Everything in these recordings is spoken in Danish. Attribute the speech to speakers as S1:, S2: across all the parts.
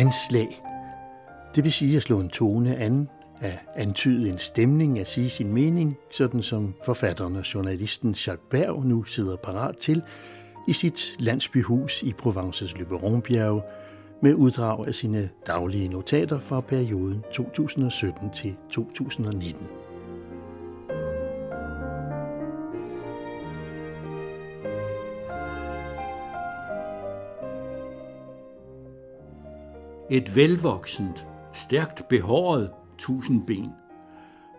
S1: anslag. Det vil sige at slå en tone an, at antyde en stemning, at sige sin mening, sådan som forfatteren og journalisten Jacques Berg nu sidder parat til i sit landsbyhus i Provences Le med uddrag af sine daglige notater fra perioden 2017 til 2019.
S2: Et velvoksent, stærkt behåret tusindben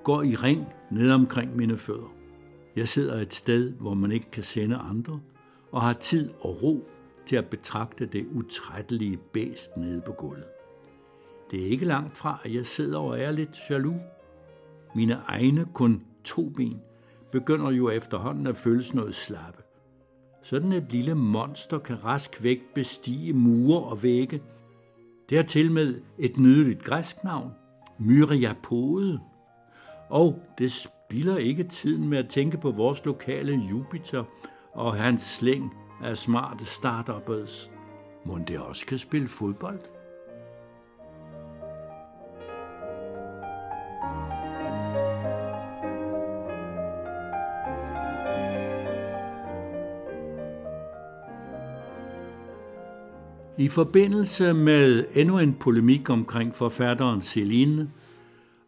S2: går i ring ned omkring mine fødder. Jeg sidder et sted, hvor man ikke kan sende andre, og har tid og ro til at betragte det utrættelige bæst nede på gulvet. Det er ikke langt fra, at jeg sidder og er lidt jaloux. Mine egne kun to ben begynder jo efterhånden at føles noget slappe. Sådan et lille monster kan rask væk bestige mure og vægge. Det har til med et nydeligt græsk navn, Myriapode. Og det spilder ikke tiden med at tænke på vores lokale Jupiter og hans slæng af smarte startuppers. Må det også kan spille fodbold? I forbindelse med endnu en polemik omkring forfatteren Celine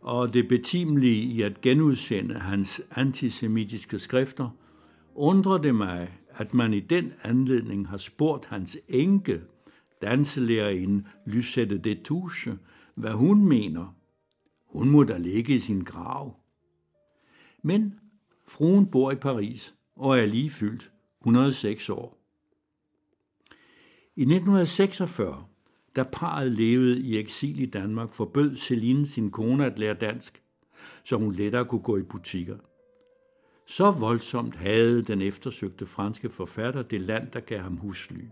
S2: og det betimelige i at genudsende hans antisemitiske skrifter, undrer det mig, at man i den anledning har spurgt hans enke, danselærerinde Lysette de Touche, hvad hun mener. Hun må da ligge i sin grav. Men fruen bor i Paris og er lige fyldt 106 år. I 1946, da parret levede i eksil i Danmark, forbød Celine sin kone at lære dansk, så hun lettere kunne gå i butikker. Så voldsomt havde den eftersøgte franske forfatter det land, der gav ham husly.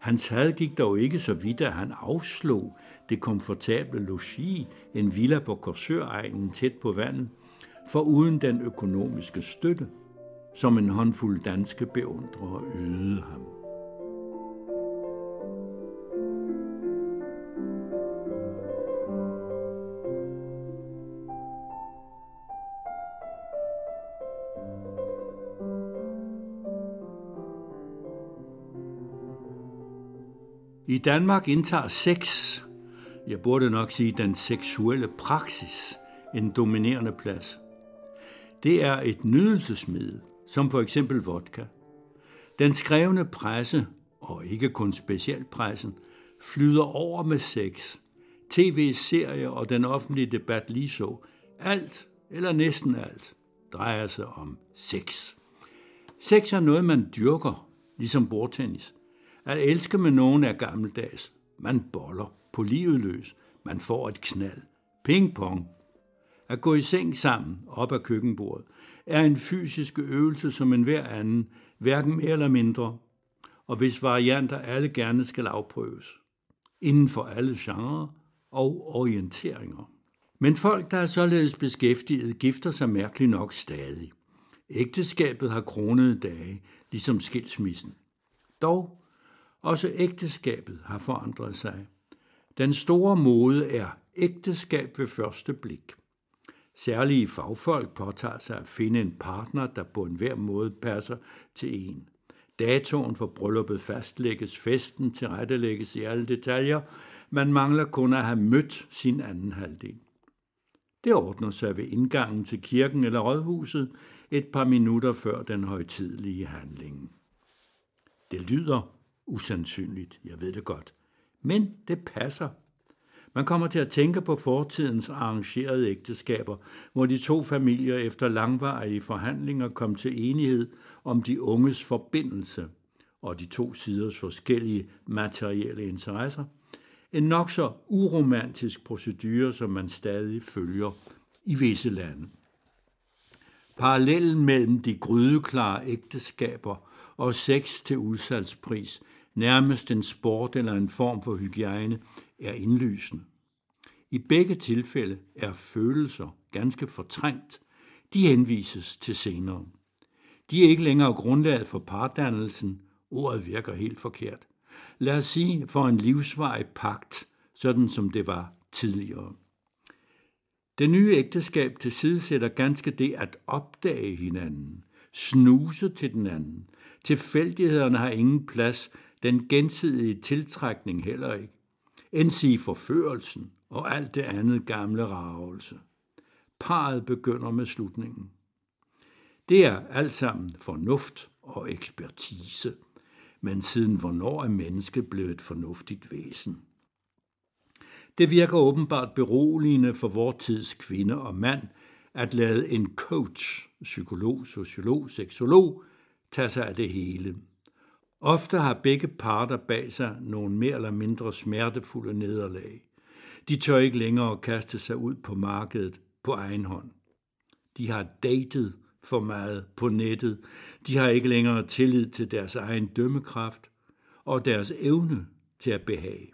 S2: Hans had gik dog ikke så vidt, at han afslog det komfortable logi, en villa på Korsøregnen tæt på vandet, for uden den økonomiske støtte, som en håndfuld danske beundrere ydede ham. I Danmark indtager sex, jeg burde nok sige den seksuelle praksis, en dominerende plads. Det er et nydelsesmiddel, som for eksempel vodka. Den skrevne presse, og ikke kun specialpressen, flyder over med sex. TV-serier og den offentlige debat lige så. Alt, eller næsten alt, drejer sig om sex. Sex er noget, man dyrker, ligesom bordtennis. At elske med nogen er gammeldags. Man boller på livet løs. Man får et knald. Ping-pong. At gå i seng sammen op ad køkkenbordet er en fysisk øvelse som en hver anden, hverken mere eller mindre, og hvis varianter alle gerne skal afprøves. Inden for alle genrer og orienteringer. Men folk, der er således beskæftiget, gifter sig mærkeligt nok stadig. Ægteskabet har kronede dage, ligesom skilsmissen. Dog også ægteskabet har forandret sig. Den store mode er ægteskab ved første blik. Særlige fagfolk påtager sig at finde en partner, der på enhver måde passer til en. Datoen for brylluppet fastlægges, festen tilrettelægges i alle detaljer. Man mangler kun at have mødt sin anden halvdel. Det ordner sig ved indgangen til kirken eller rådhuset et par minutter før den højtidlige handling. Det lyder usandsynligt, jeg ved det godt. Men det passer. Man kommer til at tænke på fortidens arrangerede ægteskaber, hvor de to familier efter langvarige forhandlinger kom til enighed om de unges forbindelse og de to siders forskellige materielle interesser. En nok så uromantisk procedure, som man stadig følger i visse lande. Parallellen mellem de grydeklare ægteskaber og sex til udsalgspris nærmest en sport eller en form for hygiejne, er indlysende. I begge tilfælde er følelser ganske fortrængt. De henvises til senere. De er ikke længere grundlaget for pardannelsen. Ordet virker helt forkert. Lad os sige for en livsvarig pagt sådan som det var tidligere. Det nye ægteskab tilsidesætter ganske det at opdage hinanden, snuse til den anden. Tilfældighederne har ingen plads, den gensidige tiltrækning heller ikke. End sige forførelsen og alt det andet gamle ravelse. Paret begynder med slutningen. Det er alt sammen fornuft og ekspertise. Men siden hvornår er mennesket blevet et fornuftigt væsen? Det virker åbenbart beroligende for vores tids kvinde og mand at lade en coach, psykolog, sociolog, seksolog, tage sig af det hele. Ofte har begge parter bag sig nogle mere eller mindre smertefulde nederlag. De tør ikke længere kaste sig ud på markedet på egen hånd. De har datet for meget på nettet. De har ikke længere tillid til deres egen dømmekraft og deres evne til at behage.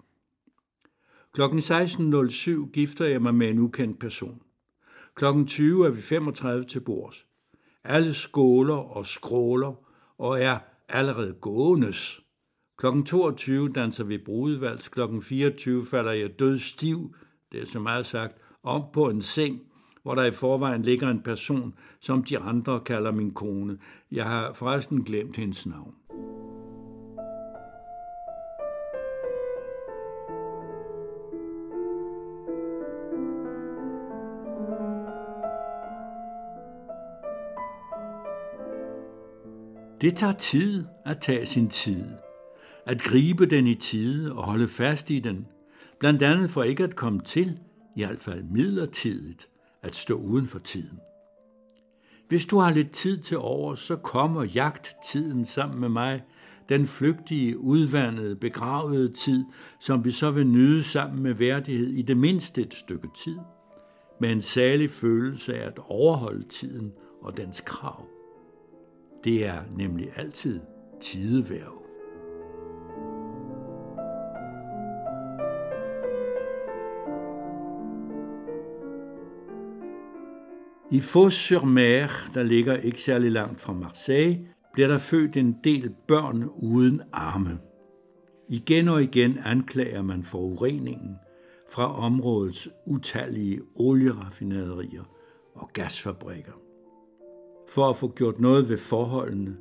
S2: Klokken 16.07 gifter jeg mig med en ukendt person. Klokken 20 er vi 35 til bords. Alle skåler og skråler og er allerede gåendes. Klokken 22 danser vi brudevals. Klokken 24 falder jeg død stiv, det er så meget sagt, om på en seng, hvor der i forvejen ligger en person, som de andre kalder min kone. Jeg har forresten glemt hendes navn. Det tager tid at tage sin tid. At gribe den i tide og holde fast i den. Blandt andet for ikke at komme til, i hvert fald midlertidigt, at stå uden for tiden. Hvis du har lidt tid til over, så kommer jagttiden sammen med mig, den flygtige, udvandede, begravede tid, som vi så vil nyde sammen med værdighed i det mindste et stykke tid, med en særlig følelse af at overholde tiden og dens krav. Det er nemlig altid tideværv. I Fos-sur-Mer, der ligger ikke særlig langt fra Marseille, bliver der født en del børn uden arme. Igen og igen anklager man forureningen fra områdets utallige olieraffinaderier og gasfabrikker. For at få gjort noget ved forholdene,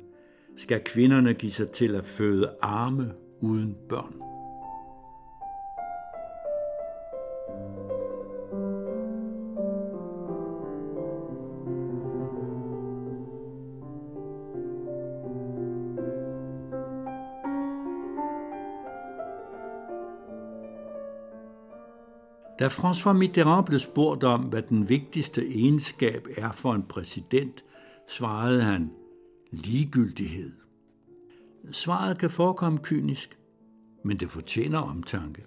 S2: skal kvinderne give sig til at føde arme uden børn. Da François Mitterrand blev spurgt om, hvad den vigtigste egenskab er for en præsident, svarede han ligegyldighed. Svaret kan forekomme kynisk, men det fortjener omtanke.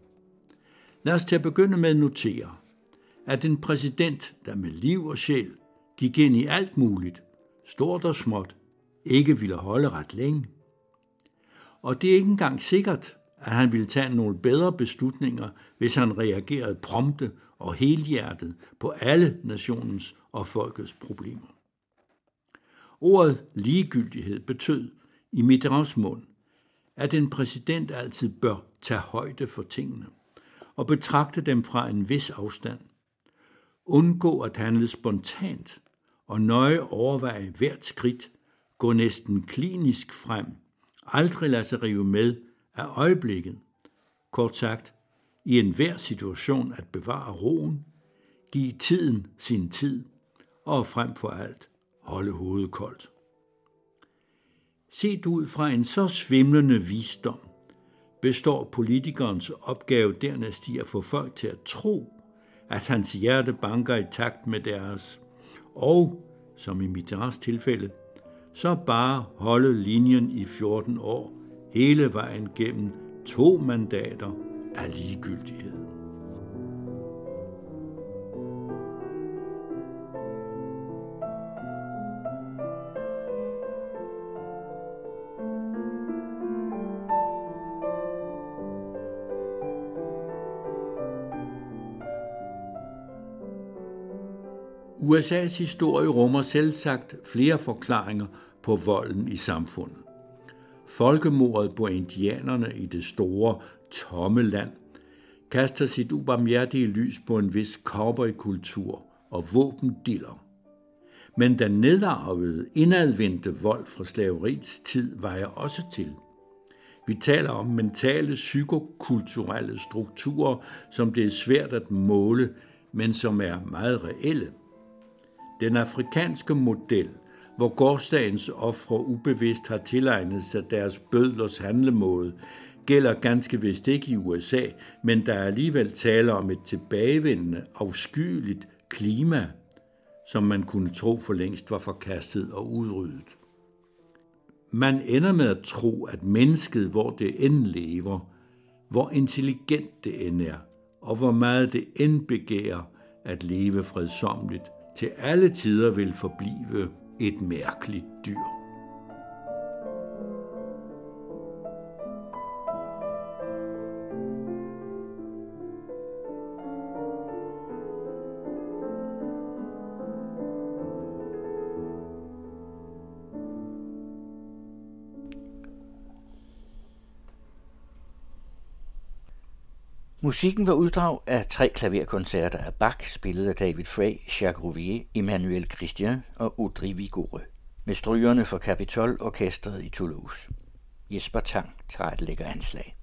S2: Lad os til at begynde med at notere, at en præsident, der med liv og sjæl gik ind i alt muligt, stort og småt, ikke ville holde ret længe. Og det er ikke engang sikkert, at han ville tage nogle bedre beslutninger, hvis han reagerede prompte og helhjertet på alle nationens og folkets problemer. Ordet ligegyldighed betød i Mitterrands mund, at en præsident altid bør tage højde for tingene og betragte dem fra en vis afstand. Undgå at handle spontant og nøje overveje hvert skridt, gå næsten klinisk frem, aldrig lade sig rive med af øjeblikket. Kort sagt, i enhver situation at bevare roen, give tiden sin tid og frem for alt holde hovedet koldt. Set ud fra en så svimlende visdom, består politikernes opgave dernæst i at få folk til at tro, at hans hjerte banker i takt med deres, og, som i Mitterrands tilfælde, så bare holde linjen i 14 år, hele vejen gennem to mandater af ligegyldighed. USA's historie rummer selvsagt flere forklaringer på volden i samfundet. Folkemordet på indianerne i det store, tomme land kaster sit ubarmhjertige lys på en vis cowboykultur og våbendiller. Men den nedarvede, indadvendte vold fra slaveriets tid vejer også til. Vi taler om mentale psykokulturelle strukturer, som det er svært at måle, men som er meget reelle. Den afrikanske model, hvor gårdsdagens ofre ubevidst har tilegnet sig deres bødlers handlemåde, gælder ganske vist ikke i USA, men der er alligevel tale om et tilbagevendende, afskyeligt klima, som man kunne tro for længst var forkastet og udryddet. Man ender med at tro, at mennesket, hvor det end lever, hvor intelligent det end er, og hvor meget det end begærer at leve fredsomligt, til alle tider vil forblive et mærkeligt dyr.
S3: Musikken var uddrag af tre klaverkoncerter af Bach, spillet af David Frey, Jacques Rouvier, Emmanuel Christian og Audrey Vigoureux, med strygerne for Capitol Orkestret i Toulouse. Jesper Tang tager et lækker anslag.